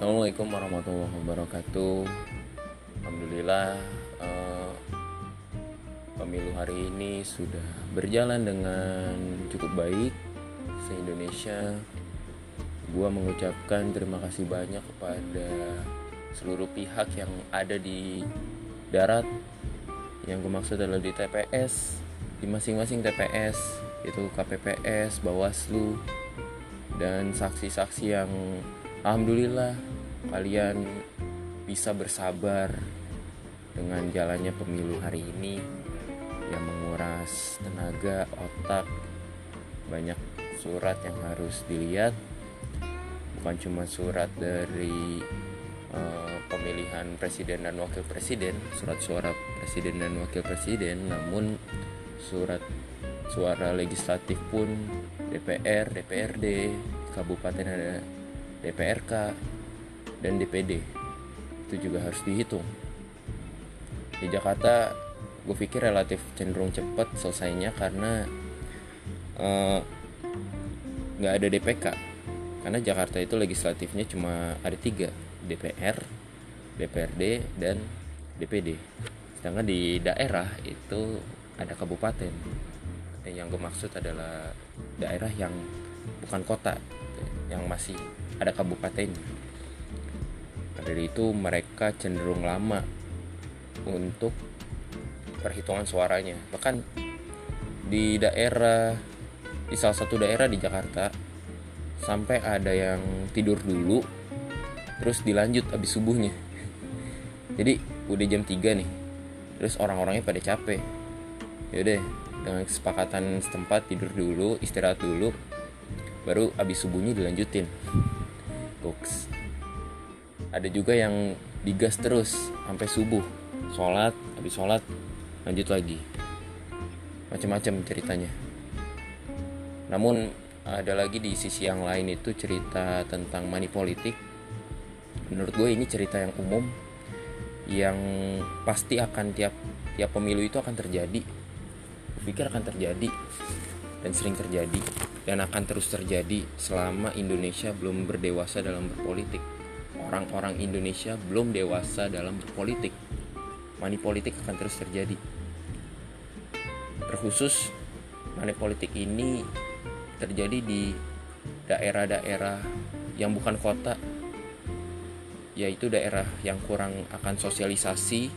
Assalamualaikum warahmatullahi wabarakatuh. Alhamdulillah eh, pemilu hari ini sudah berjalan dengan cukup baik se Indonesia. Gua mengucapkan terima kasih banyak kepada seluruh pihak yang ada di darat. Yang gue maksud adalah di TPS, di masing-masing TPS, itu KPPS, Bawaslu, dan saksi-saksi yang alhamdulillah kalian bisa bersabar dengan jalannya pemilu hari ini yang menguras tenaga otak banyak surat yang harus dilihat. Bukan cuma surat dari uh, pemilihan presiden dan wakil presiden surat suara presiden dan wakil presiden namun surat suara legislatif pun DPR DPRD kabupaten ada DPRK dan DPD itu juga harus dihitung. Di Jakarta gue pikir relatif cenderung cepat selesainya karena nggak uh, ada DPK karena Jakarta itu legislatifnya cuma ada tiga DPR DPRD dan DPD sedangkan di daerah itu ada kabupaten. Yang gue maksud adalah daerah yang bukan kota yang masih ada kabupaten dari itu mereka cenderung lama untuk perhitungan suaranya. Bahkan di daerah di salah satu daerah di Jakarta sampai ada yang tidur dulu terus dilanjut habis subuhnya. Jadi udah jam 3 nih terus orang-orangnya pada capek. Yaudah dengan kesepakatan setempat tidur dulu istirahat dulu baru habis subuhnya dilanjutin. Goks. Ada juga yang digas terus sampai subuh. Sholat habis sholat lanjut lagi. Macam-macam ceritanya. Namun ada lagi di sisi yang lain itu cerita tentang money politik. Menurut gue ini cerita yang umum yang pasti akan tiap tiap pemilu itu akan terjadi. Pikir akan terjadi dan sering terjadi dan akan terus terjadi selama Indonesia belum berdewasa dalam berpolitik. Orang-orang Indonesia belum dewasa dalam berpolitik. Money politik akan terus terjadi. Terkhusus money politik ini terjadi di daerah-daerah yang bukan kota yaitu daerah yang kurang akan sosialisasi,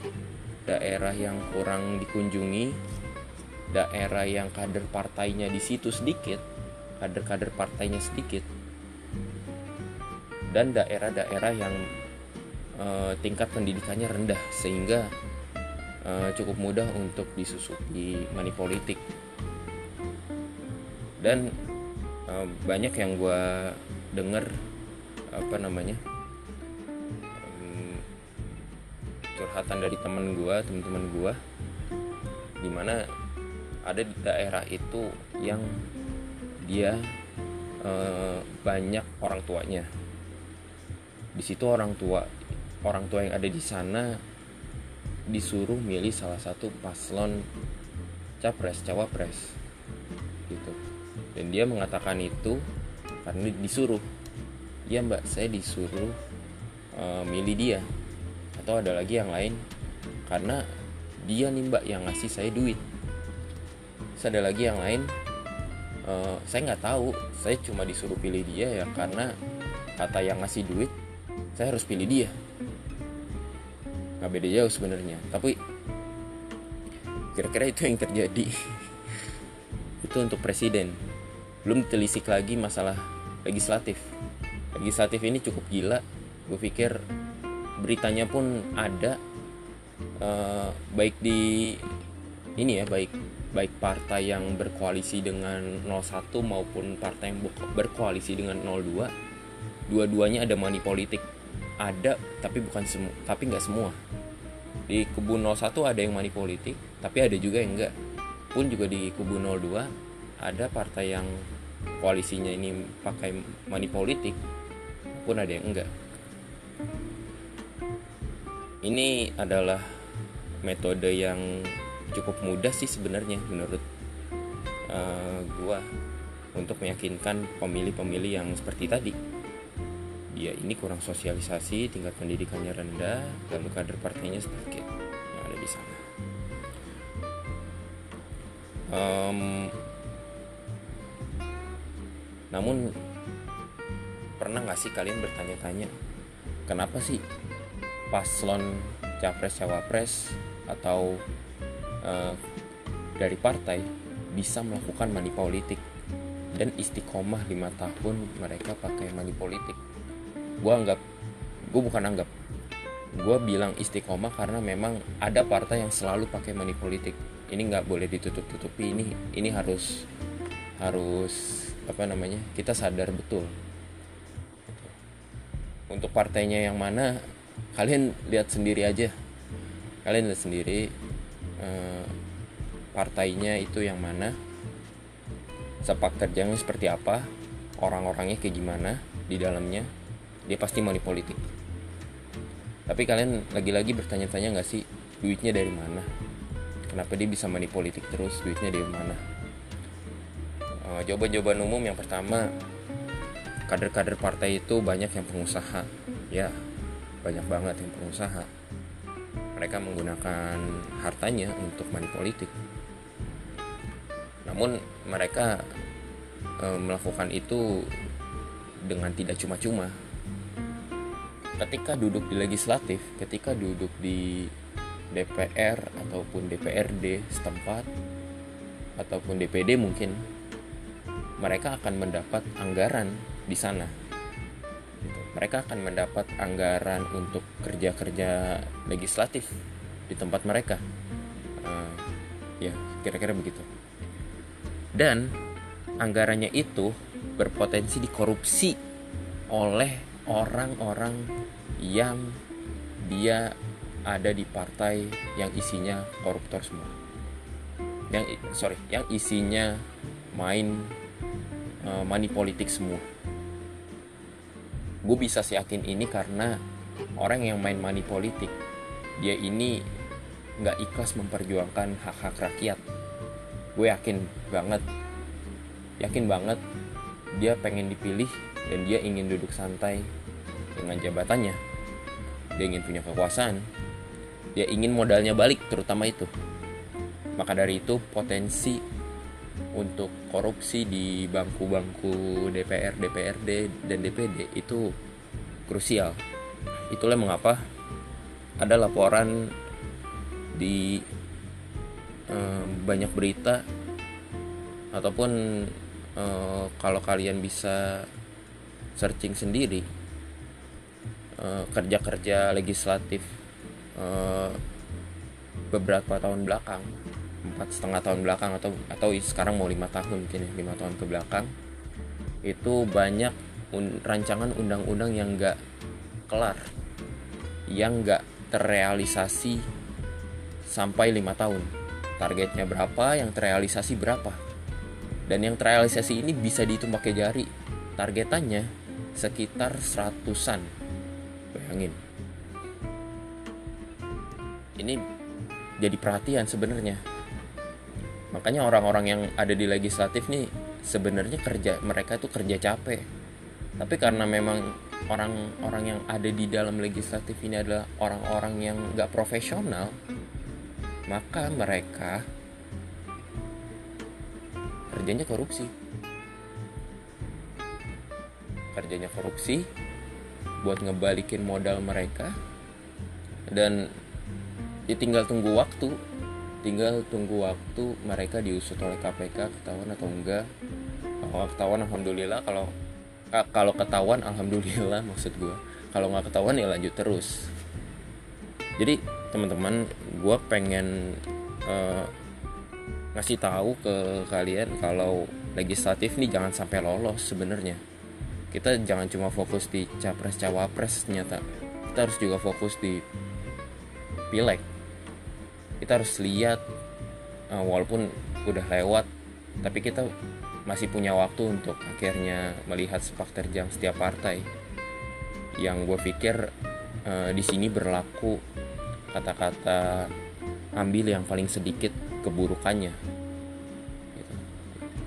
daerah yang kurang dikunjungi, daerah yang kader partainya di situ sedikit, kader-kader partainya sedikit, dan daerah-daerah yang uh, tingkat pendidikannya rendah sehingga uh, cukup mudah untuk disusupi money politik. Dan uh, banyak yang gue denger apa namanya um, curhatan dari temen gue, teman-teman gue, di mana ada di daerah itu yang dia e, banyak orang tuanya di situ orang tua orang tua yang ada di sana disuruh milih salah satu paslon capres cawapres gitu. Dan dia mengatakan itu karena disuruh. Ya mbak saya disuruh e, milih dia atau ada lagi yang lain karena dia nih mbak yang ngasih saya duit. Terus ada lagi yang lain uh, saya nggak tahu. Saya cuma disuruh pilih dia ya karena kata yang ngasih duit saya harus pilih dia. Nggak beda jauh sebenarnya. Tapi kira-kira itu yang terjadi. Itu untuk presiden. Belum telisik lagi masalah legislatif. Legislatif ini cukup gila. Gue pikir beritanya pun ada. Uh, baik di ini ya baik baik partai yang berkoalisi dengan 01 maupun partai yang berkoalisi dengan 02 dua-duanya ada money politik ada tapi bukan semua tapi nggak semua. Di kubu 01 ada yang money politik tapi ada juga yang enggak pun juga di kubu 02 ada partai yang koalisinya ini pakai money politik pun ada yang enggak ini adalah metode yang cukup mudah sih sebenarnya menurut uh, gua untuk meyakinkan pemilih-pemilih yang seperti tadi ya ini kurang sosialisasi tingkat pendidikannya rendah lalu kader partainya sedikit yang ada di sana. Um, namun pernah nggak sih kalian bertanya-tanya kenapa sih paslon capres cawapres atau uh, dari partai bisa melakukan money politik dan istiqomah lima tahun mereka pakai money politik gue anggap gue bukan anggap. Gue bilang istiqomah karena memang ada partai yang selalu pakai money politik. Ini nggak boleh ditutup tutupi ini ini harus harus apa namanya kita sadar betul. Untuk partainya yang mana kalian lihat sendiri aja. Kalian lihat sendiri eh, partainya itu yang mana sepak terjangnya seperti apa orang-orangnya kayak gimana di dalamnya dia pasti money politik. Tapi kalian lagi-lagi bertanya-tanya nggak sih duitnya dari mana? Kenapa dia bisa money politik terus duitnya dari mana? Uh, jawaban-jawaban umum yang pertama kader-kader partai itu banyak yang pengusaha. Ya banyak banget yang pengusaha. Mereka menggunakan hartanya untuk money politik. Namun mereka e, melakukan itu dengan tidak cuma-cuma ketika duduk di legislatif, ketika duduk di DPR ataupun DPRD setempat ataupun DPD mungkin mereka akan mendapat anggaran di sana. Gitu. Mereka akan mendapat anggaran untuk kerja-kerja legislatif di tempat mereka. Uh, ya, kira-kira begitu. Dan anggarannya itu berpotensi dikorupsi oleh orang-orang yang dia ada di partai yang isinya koruptor semua. Yang sorry yang isinya main uh, money politik semua. Gue bisa yakin ini karena orang yang main money politik dia ini nggak ikhlas memperjuangkan hak-hak rakyat. Gue yakin banget yakin banget dia pengen dipilih dan dia ingin duduk santai dengan jabatannya. Dia ingin punya kekuasaan. Dia ingin modalnya balik terutama itu. Maka dari itu potensi untuk korupsi di bangku-bangku DPR, DPRD, dan DPD itu krusial. Itulah mengapa ada laporan di eh, banyak berita ataupun eh, kalau kalian bisa searching sendiri. Uh, kerja-kerja legislatif uh, beberapa tahun belakang empat setengah tahun belakang atau atau sekarang mau lima tahun mungkin ya lima tahun ke belakang itu banyak un, rancangan undang-undang yang enggak kelar yang enggak terrealisasi sampai lima tahun. Targetnya berapa yang terrealisasi berapa. Dan yang terrealisasi ini bisa dihitung pakai jari. Targetannya sekitar seratusan. Bayangin. Ini jadi perhatian sebenarnya. Makanya orang-orang yang ada di legislatif nih sebenarnya kerja mereka tuh kerja capek. Tapi karena memang orang-orang yang ada di dalam legislatif ini adalah orang-orang yang gak profesional maka mereka kerjanya korupsi kerjanya korupsi buat ngebalikin modal mereka dan ya tinggal tunggu waktu. Tinggal tunggu waktu mereka diusut oleh KPK ketahuan atau enggak. Kalau ketahuan alhamdulillah. Kalau kalau ketahuan alhamdulillah maksud gue kalau nggak ketahuan ya lanjut terus. Jadi teman-teman gue pengen uh, ngasih tahu ke kalian kalau legislatif nih jangan sampai lolos sebenarnya kita jangan cuma fokus di capres cawapres ternyata. Kita harus juga fokus di pileg. Kita harus lihat uh, walaupun udah lewat tapi kita masih punya waktu untuk akhirnya melihat sepak terjang setiap partai. Yang gue pikir uh, di sini berlaku kata-kata ambil yang paling sedikit keburukannya. Gitu.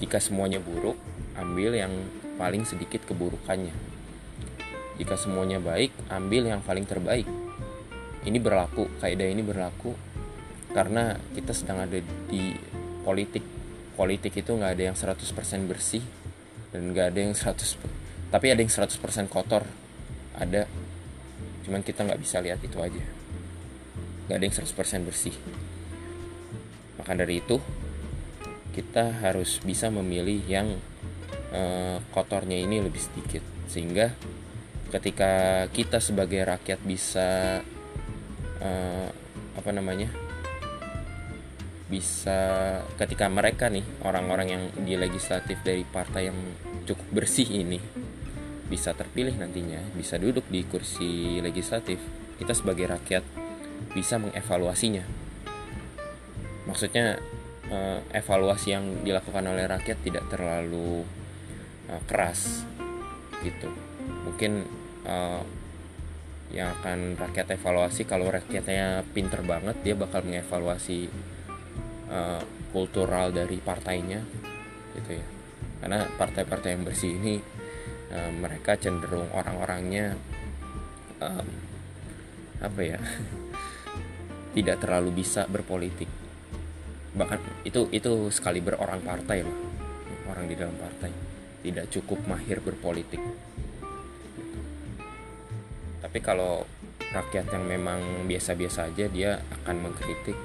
jika semuanya buruk ambil yang paling sedikit keburukannya. Jika semuanya baik ambil yang paling terbaik. Ini berlaku kaidah ini berlaku karena kita sedang ada di politik. Politik itu nggak ada yang 100% bersih dan nggak ada yang 100 tapi ada yang 100% kotor. Ada cuman kita nggak bisa lihat itu aja. Nggak ada yang 100% bersih. Maka dari itu kita harus bisa memilih yang uh, kotornya ini lebih sedikit. Sehingga ketika kita sebagai rakyat bisa uh, apa namanya bisa ketika mereka nih orang-orang yang di legislatif dari partai yang cukup bersih ini bisa terpilih nantinya bisa duduk di kursi legislatif kita sebagai rakyat bisa mengevaluasinya. Maksudnya uh, evaluasi yang dilakukan oleh rakyat tidak terlalu uh, keras gitu. Mungkin uh, yang akan rakyat evaluasi kalau rakyatnya pinter banget dia bakal mengevaluasi uh, kultural dari partainya gitu ya. Karena partai-partai yang bersih ini uh, mereka cenderung orang-orangnya um, apa ya tidak terlalu bisa berpolitik. Bahkan itu itu sekali berorang partai loh orang di dalam partai tidak cukup mahir berpolitik. Tapi kalau rakyat yang memang biasa-biasa aja dia akan mengkritik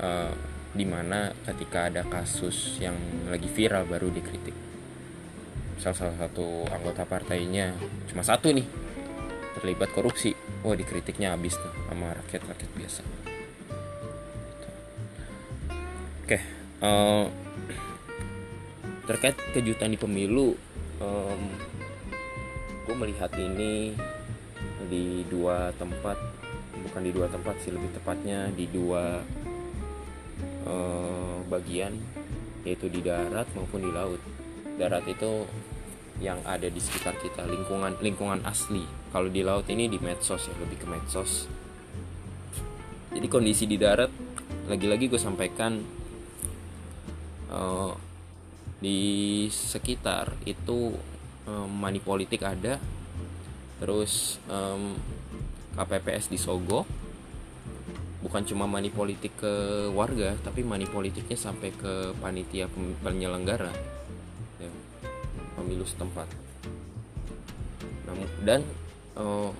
uh, di mana ketika ada kasus yang lagi viral baru dikritik. Misal salah satu anggota partainya cuma satu nih terlibat korupsi. Wah dikritiknya habis tuh sama rakyat rakyat biasa oke uh, terkait kejutan di pemilu um, gue melihat ini di dua tempat bukan di dua tempat sih lebih tepatnya di dua eh, bagian yaitu di darat maupun di laut. Darat itu yang ada di sekitar kita lingkungan lingkungan asli. Kalau di laut ini di medsos ya lebih ke medsos. Jadi kondisi di darat lagi-lagi gue sampaikan uh, di sekitar itu um, money politik ada. Terus um, KPPS disogok bukan cuma money politik ke warga tapi money politiknya sampai ke panitia penyelenggara ya, pemilu setempat. Dan uh, eh,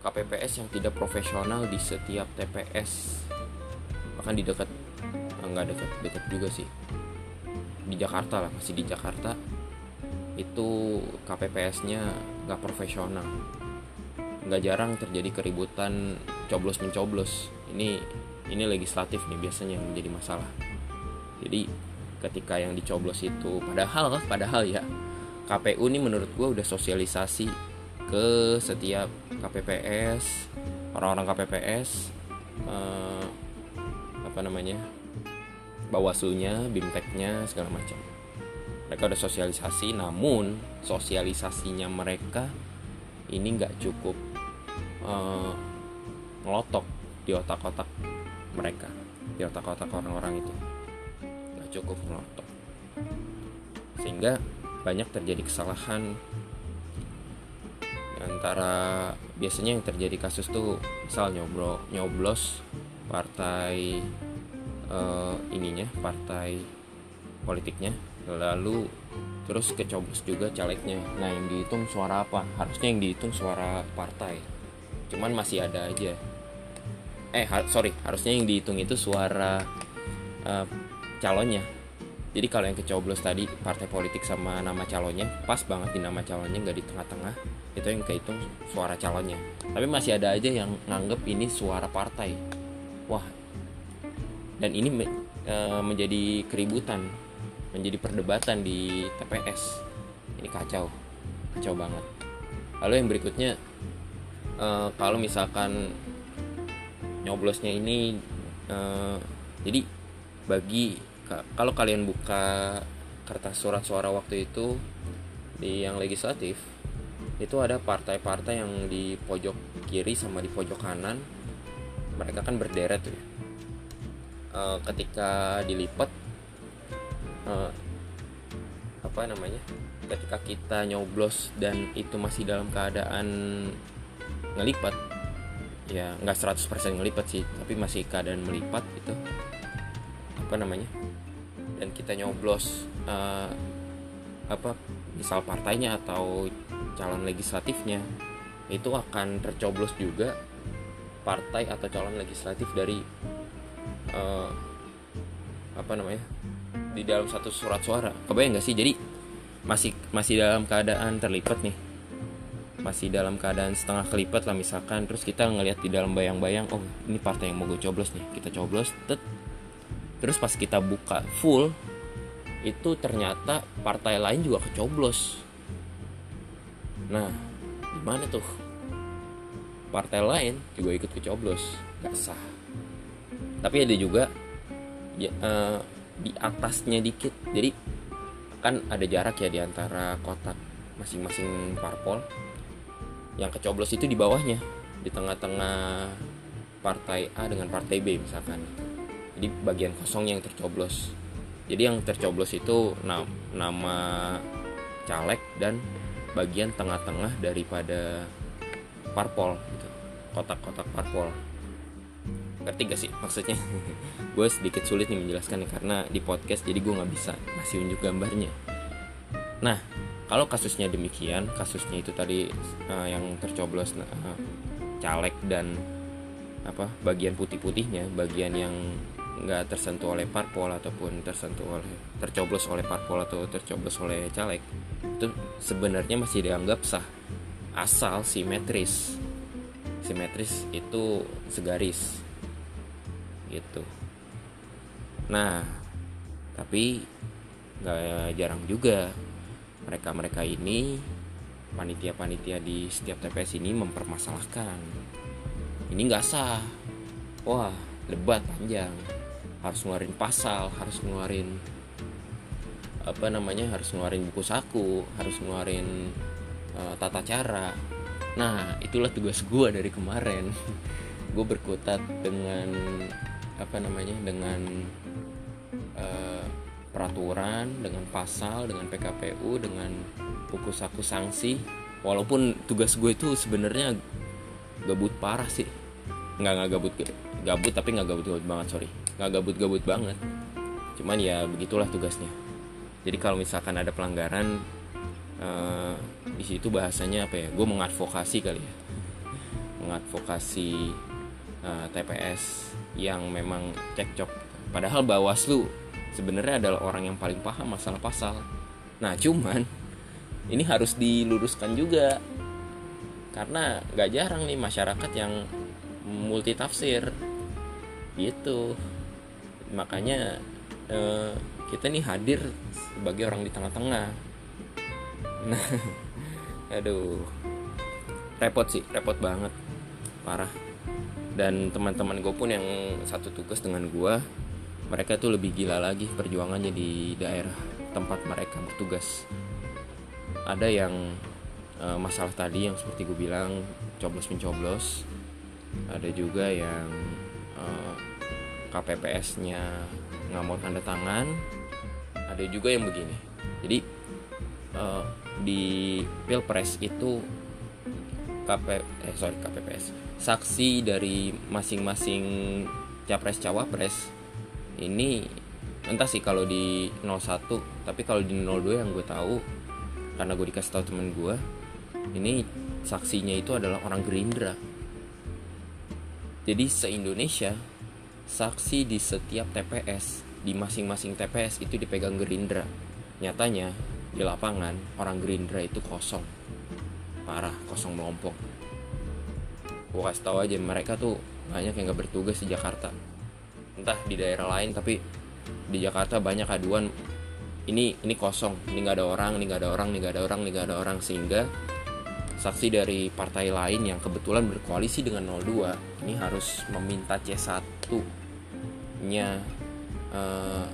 KPPS yang tidak profesional di setiap TPS bahkan di dekat enggak dekat dekat juga sih di Jakarta lah masih di Jakarta itu KPPS-nya nggak profesional. Nggak jarang terjadi keributan coblos mencoblos ini ini legislatif nih biasanya yang menjadi masalah. Jadi ketika yang dicoblos itu padahal padahal ya KPU ini menurut gue udah sosialisasi ke setiap KPPS orang-orang KPPS eh, apa namanya bawaslunya bimteknya segala macam. Mereka udah sosialisasi namun sosialisasinya mereka ini nggak cukup uh, ngelotok di otak-otak mereka di otak-otak orang-orang itu. Nggak cukup ngelotok. Sehingga banyak terjadi kesalahan. Antara biasanya yang terjadi kasus tuh misal nyoblo nyoblos partai uh, ininya partai politiknya. Lalu terus kecoblos juga calegnya. Nah yang dihitung suara apa? Harusnya yang dihitung suara partai. Cuman masih ada aja. Eh ha sorry harusnya yang dihitung itu suara uh, calonnya. Jadi kalau yang kecoblos tadi partai politik sama nama calonnya pas banget di nama calonnya nggak di tengah-tengah itu yang kehitung suara calonnya. Tapi masih ada aja yang nganggep ini suara partai. Wah dan ini uh, menjadi keributan menjadi perdebatan di TPS ini kacau kacau banget. Lalu yang berikutnya uh, kalau misalkan nyoblosnya ini uh, jadi bagi kalau kalian buka kertas surat suara waktu itu di yang legislatif itu ada partai-partai yang di pojok kiri sama di pojok kanan. Mereka kan berderet tuh ya. Uh, ketika dilipat uh, apa namanya ketika kita nyoblos dan itu masih dalam keadaan ngelipat ya nggak 100% ngelipat sih tapi masih keadaan melipat itu apa namanya? Dan kita nyoblos uh, apa misal partainya atau calon legislatifnya itu akan tercoblos juga partai atau calon legislatif dari uh, apa namanya di dalam satu surat suara. Kebayang nggak sih? Jadi masih masih dalam keadaan terlipat nih. Masih dalam keadaan setengah kelipat lah misalkan. Terus kita ngelihat di dalam bayang-bayang oh ini partai yang mau gue coblos nih. Kita coblos tet. Terus pas kita buka full itu ternyata partai lain juga kecoblos. Nah gimana tuh? Partai lain juga ikut kecoblos. Gak sah tapi ada juga ya, uh, di atasnya dikit. Jadi kan ada jarak ya di antara kotak masing-masing parpol. Yang kecoblos itu di bawahnya di tengah-tengah partai A dengan partai B misalkan. Jadi bagian kosong yang tercoblos. Jadi yang tercoblos itu nama caleg dan bagian tengah-tengah daripada parpol gitu. Kotak-kotak parpol ngerti gak sih maksudnya? Gue sedikit sulit nih menjelaskan karena di podcast jadi gue nggak bisa masih unjuk gambarnya. Nah kalau kasusnya demikian kasusnya itu tadi uh, yang tercoblos uh, caleg dan apa bagian putih-putihnya bagian yang nggak tersentuh oleh parpol ataupun tersentuh oleh tercoblos oleh parpol atau tercoblos oleh caleg itu sebenarnya masih dianggap sah asal simetris. Simetris itu segaris gitu. Nah tapi nggak jarang juga mereka-mereka ini panitia-panitia di setiap TPS ini mempermasalahkan. Ini nggak sah. Wah debat panjang. Harus ngeluarin pasal harus ngeluarin apa namanya harus ngeluarin buku saku harus ngeluarin uh, tata cara. Nah itulah tugas gue dari kemarin. Gue berkutat dengan apa namanya dengan uh, peraturan dengan pasal dengan PKPU dengan buku saku sanksi. Walaupun tugas gue itu sebenarnya gabut parah sih. Nggak nggak gabut gabut tapi nggak gabut gabut banget sorry. Nggak gabut gabut banget. Cuman ya begitulah tugasnya. Jadi kalau misalkan ada pelanggaran uh, di situ bahasanya apa ya? Gue mengadvokasi kali ya. Mengadvokasi uh, eh, TPS yang memang cekcok. Padahal Bawaslu sebenarnya adalah orang yang paling paham masalah pasal. Nah cuman ini harus diluruskan juga. Karena gak jarang nih masyarakat yang multi tafsir gitu. Makanya eh, kita nih hadir sebagai orang di tengah-tengah. Nah aduh. Repot sih repot banget. Parah dan teman-teman gue pun yang satu tugas dengan gue mereka tuh lebih gila lagi perjuangannya di daerah tempat mereka bertugas. Ada yang uh, masalah tadi yang seperti gue bilang coblos mencoblos ada juga yang uh, eh, KPPS-nya nggak mau tanda tangan. Ada juga yang begini. Jadi uh, di pilpres itu KP eh sorry KPPS saksi dari masing-masing capres cawapres ini entah sih kalau di 01 tapi kalau di 02 yang gue tahu karena gue dikasih tahu temen gue ini saksinya itu adalah orang Gerindra. Jadi se-Indonesia saksi di setiap TPS di masing-masing TPS itu dipegang Gerindra. Nyatanya di lapangan orang Gerindra itu kosong. Parah kosong melompok gue kasih tau aja mereka tuh banyak yang gak bertugas di Jakarta. Entah di daerah lain tapi di Jakarta banyak aduan ini ini kosong ini nggak ada orang ini nggak ada orang ini nggak ada orang ini nggak ada orang sehingga saksi dari partai lain yang kebetulan berkoalisi dengan 02 ini harus meminta C1 nya uh,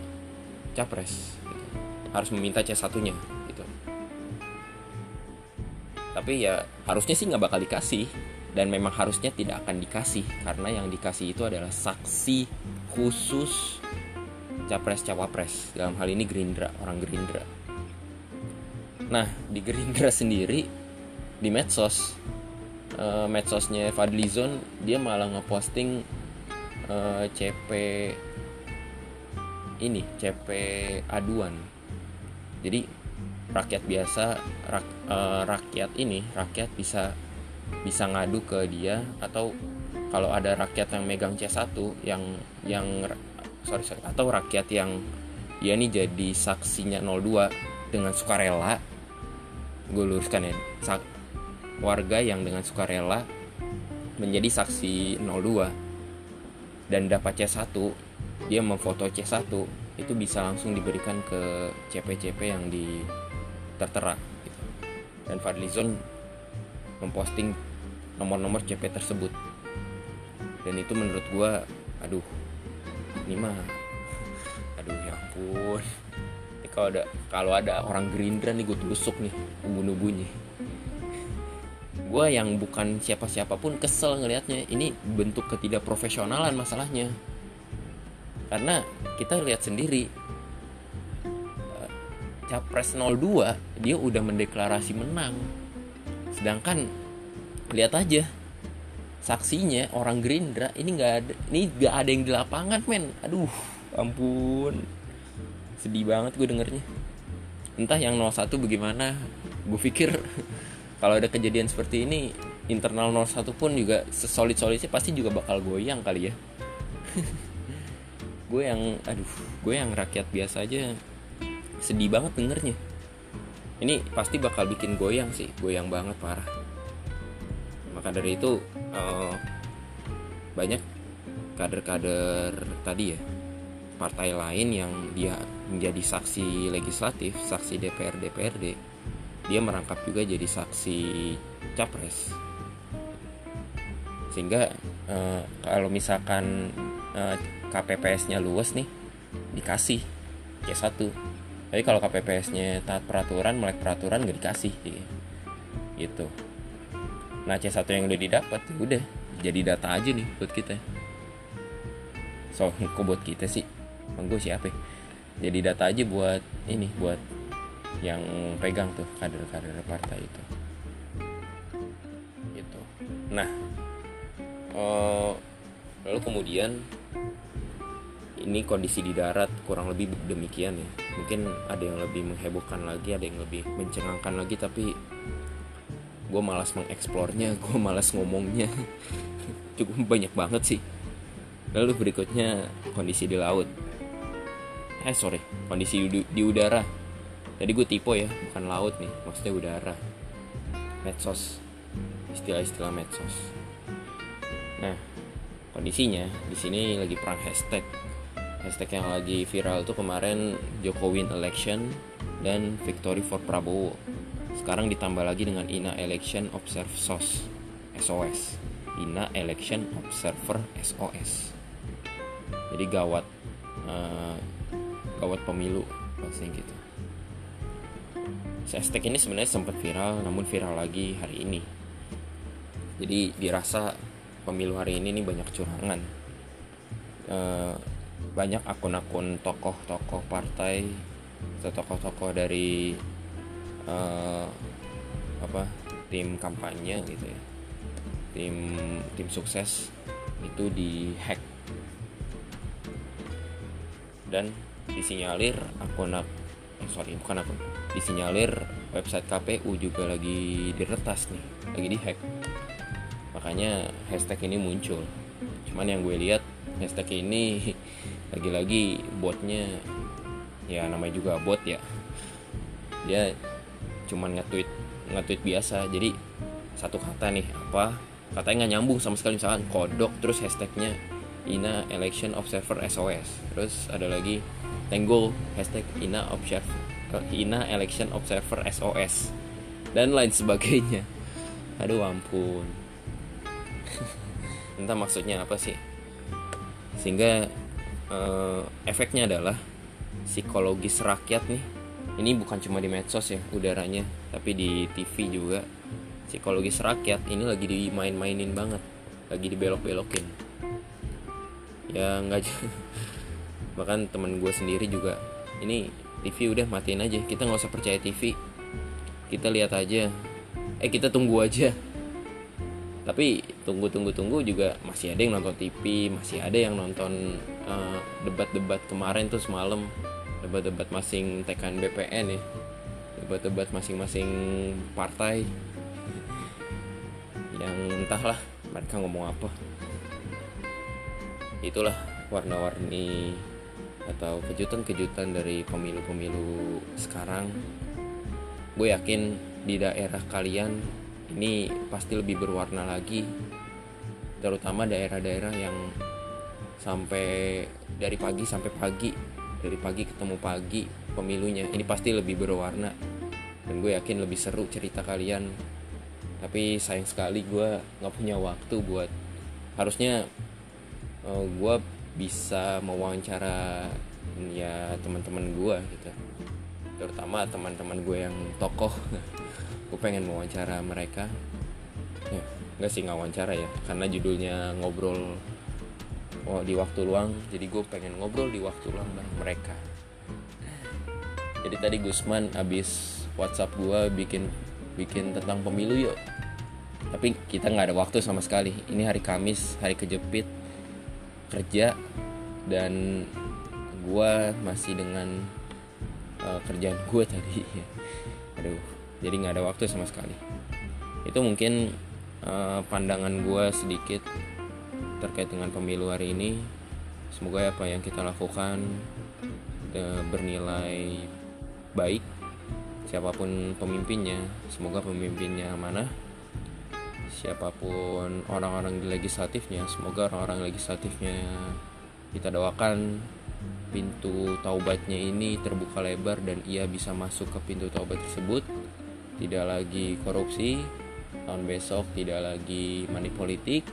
capres gitu. harus meminta C1 nya tapi ya harusnya sih nggak bakal dikasih dan memang harusnya tidak akan dikasih karena yang dikasih itu adalah saksi khusus capres cawapres dalam hal ini Gerindra orang Gerindra. Nah di Gerindra sendiri di medsos uh, medsosnya Fadlizon dia malah ngeposting uh, CP ini CP aduan. Jadi rakyat biasa rak, uh, rakyat ini rakyat bisa bisa ngadu ke dia atau kalau ada rakyat yang megang C1 yang yang sorry, sorry atau rakyat yang ya ini jadi saksinya 02 dengan sukarela gue luruskan ya sak, warga yang dengan sukarela menjadi saksi 02 dan dapat C1 dia memfoto C1 itu bisa langsung diberikan ke CP-CP yang di tertera gitu. dan Fadlizon memposting nomor-nomor CP tersebut. Dan itu menurut gue aduh ini mah aduh ya ampun. Ini kalau ada kalau ada orang Gerindra nih gue tusuk nih ubun-ubunnya gue yang bukan siapa-siapa pun kesel ngelihatnya. Ini bentuk ketidakprofesionalan masalahnya. Karena kita lihat sendiri eh, capres 02 dia udah mendeklarasi menang sedangkan lihat aja saksinya orang Gerindra ini nggak ada ini nggak ada yang di lapangan men. Aduh ampun. Sedih banget gue dengernya. Entah yang 01 bagaimana gue pikir kalau ada kejadian seperti ini internal 01 pun juga sesolid solidnya pasti juga bakal goyang kali ya. Gue yang aduh gue yang rakyat biasa aja sedih banget dengernya ini pasti bakal bikin goyang sih goyang banget parah. Maka dari itu uh, banyak kader-kader tadi ya partai lain yang dia menjadi saksi legislatif saksi DPR DPRD dia merangkap juga jadi saksi capres. Sehingga uh, kalau misalkan uh, KPPS-nya luas nih dikasih C1 tapi kalau KPPS-nya taat peraturan melek peraturan nggak dikasih gitu. Nah C1 yang udah didapat ya udah jadi data aja nih buat kita. So kok buat kita sih? Monggo siapa ya? jadi data aja buat ini buat yang pegang tuh kader-kader partai itu. Gitu. Nah uh, lalu kemudian ini kondisi di darat kurang lebih demikian ya. Mungkin ada yang lebih menghebohkan lagi ada yang lebih mencengangkan lagi tapi gue malas mengeksplornya gue malas ngomongnya. Cukup banyak banget sih. Lalu berikutnya kondisi di laut. Eh sorry kondisi di, di udara. Tadi gue tipe ya bukan laut nih maksudnya udara. Medsos. Istilah-istilah medsos. Nah kondisinya di sini lagi perang hashtag hashtag yang lagi viral tuh kemarin Jokowi election dan victory for Prabowo. Sekarang ditambah lagi dengan INA election observe SOS SOS INA election observer SOS jadi gawat uh, gawat pemilu pasti gitu hashtag ini sebenarnya sempat viral namun viral lagi hari ini. Jadi dirasa pemilu hari ini nih banyak curangan. Uh, banyak akun-akun tokoh-tokoh partai atau tokoh-tokoh dari uh, apa tim kampanye gitu ya. Tim tim sukses itu dihack dan disinyalir akun eh, sorry bukan akun. Disinyalir website KPU juga lagi diretas nih lagi dihack makanya hashtag ini muncul. Cuman yang gue lihat hashtag ini. Lagi-lagi botnya ya namanya juga bot ya. Dia cuman nge-tweet nge-tweet biasa. Jadi satu kata nih apa? Katanya nggak nyambung sama sekali misalkan kodok terus hashtagnya Ina Election Observer SOS terus ada lagi Tenggol hashtag Ina Observer Ina Election Observer SOS dan lain sebagainya. Aduh ampun. Entah maksudnya apa sih sehingga uh, efeknya adalah psikologis rakyat nih. Ini bukan cuma di medsos ya udaranya tapi di TV juga. Psikologis rakyat ini lagi dimain-mainin banget lagi dibelok-belokin. Ya nggak bahkan temen gue sendiri juga ini TV udah matiin aja kita nggak usah percaya TV kita lihat aja. Eh kita tunggu aja. Tapi tunggu tunggu tunggu juga masih ada yang nonton TV masih ada yang nonton uh, debat-debat kemarin tuh semalam. Debat-debat masing tekan BPN ya. Debat-debat masing-masing partai. Yang entahlah mereka ngomong apa. Itulah warna-warni atau kejutan-kejutan dari pemilu-pemilu sekarang. Gue yakin di daerah kalian ini pasti lebih berwarna lagi terutama daerah-daerah yang sampai dari pagi sampai pagi dari pagi ketemu pagi pemilunya. Ini pasti lebih berwarna. Dan gue yakin lebih seru cerita kalian. Tapi sayang sekali gue nggak punya waktu buat harusnya uh, gue bisa mewawancara ya teman-teman gue gitu. Terutama teman-teman gue yang tokoh. Gue pengen wawancara mereka. Ya nggak sih nggak wawancara ya. Karena judulnya ngobrol oh, di waktu luang. Jadi gue pengen ngobrol di waktu luang bareng mereka. Jadi tadi Gusman abis WhatsApp gue bikin bikin tentang pemilu yuk. Tapi kita nggak ada waktu sama sekali. Ini hari Kamis hari kejepit kerja dan gue masih dengan uh, kerjaan gue tadi. Aduh jadi nggak ada waktu sama sekali. Itu mungkin uh, pandangan gue sedikit terkait dengan pemilu hari ini. Semoga apa yang kita lakukan uh, bernilai baik. Siapa pun pemimpinnya semoga pemimpinnya mana siapa pun orang-orang di legislatifnya semoga orang-orang legislatifnya kita doakan pintu taubatnya ini terbuka lebar dan ia bisa masuk ke pintu taubat tersebut. Tidak lagi korupsi tahun besok tidak lagi money politik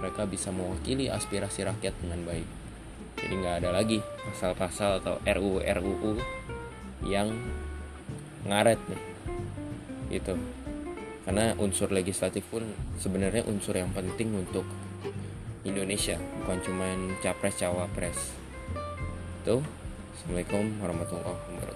mereka bisa mewakili aspirasi rakyat dengan baik. Jadi nggak ada lagi pasal-pasal atau RUU RUU yang ngaret nih. Gitu. Karena unsur legislatif pun sebenarnya unsur yang penting untuk Indonesia bukan cuma capres cawapres. Tuh Assalamualaikum warahmatullahi wabarakatuh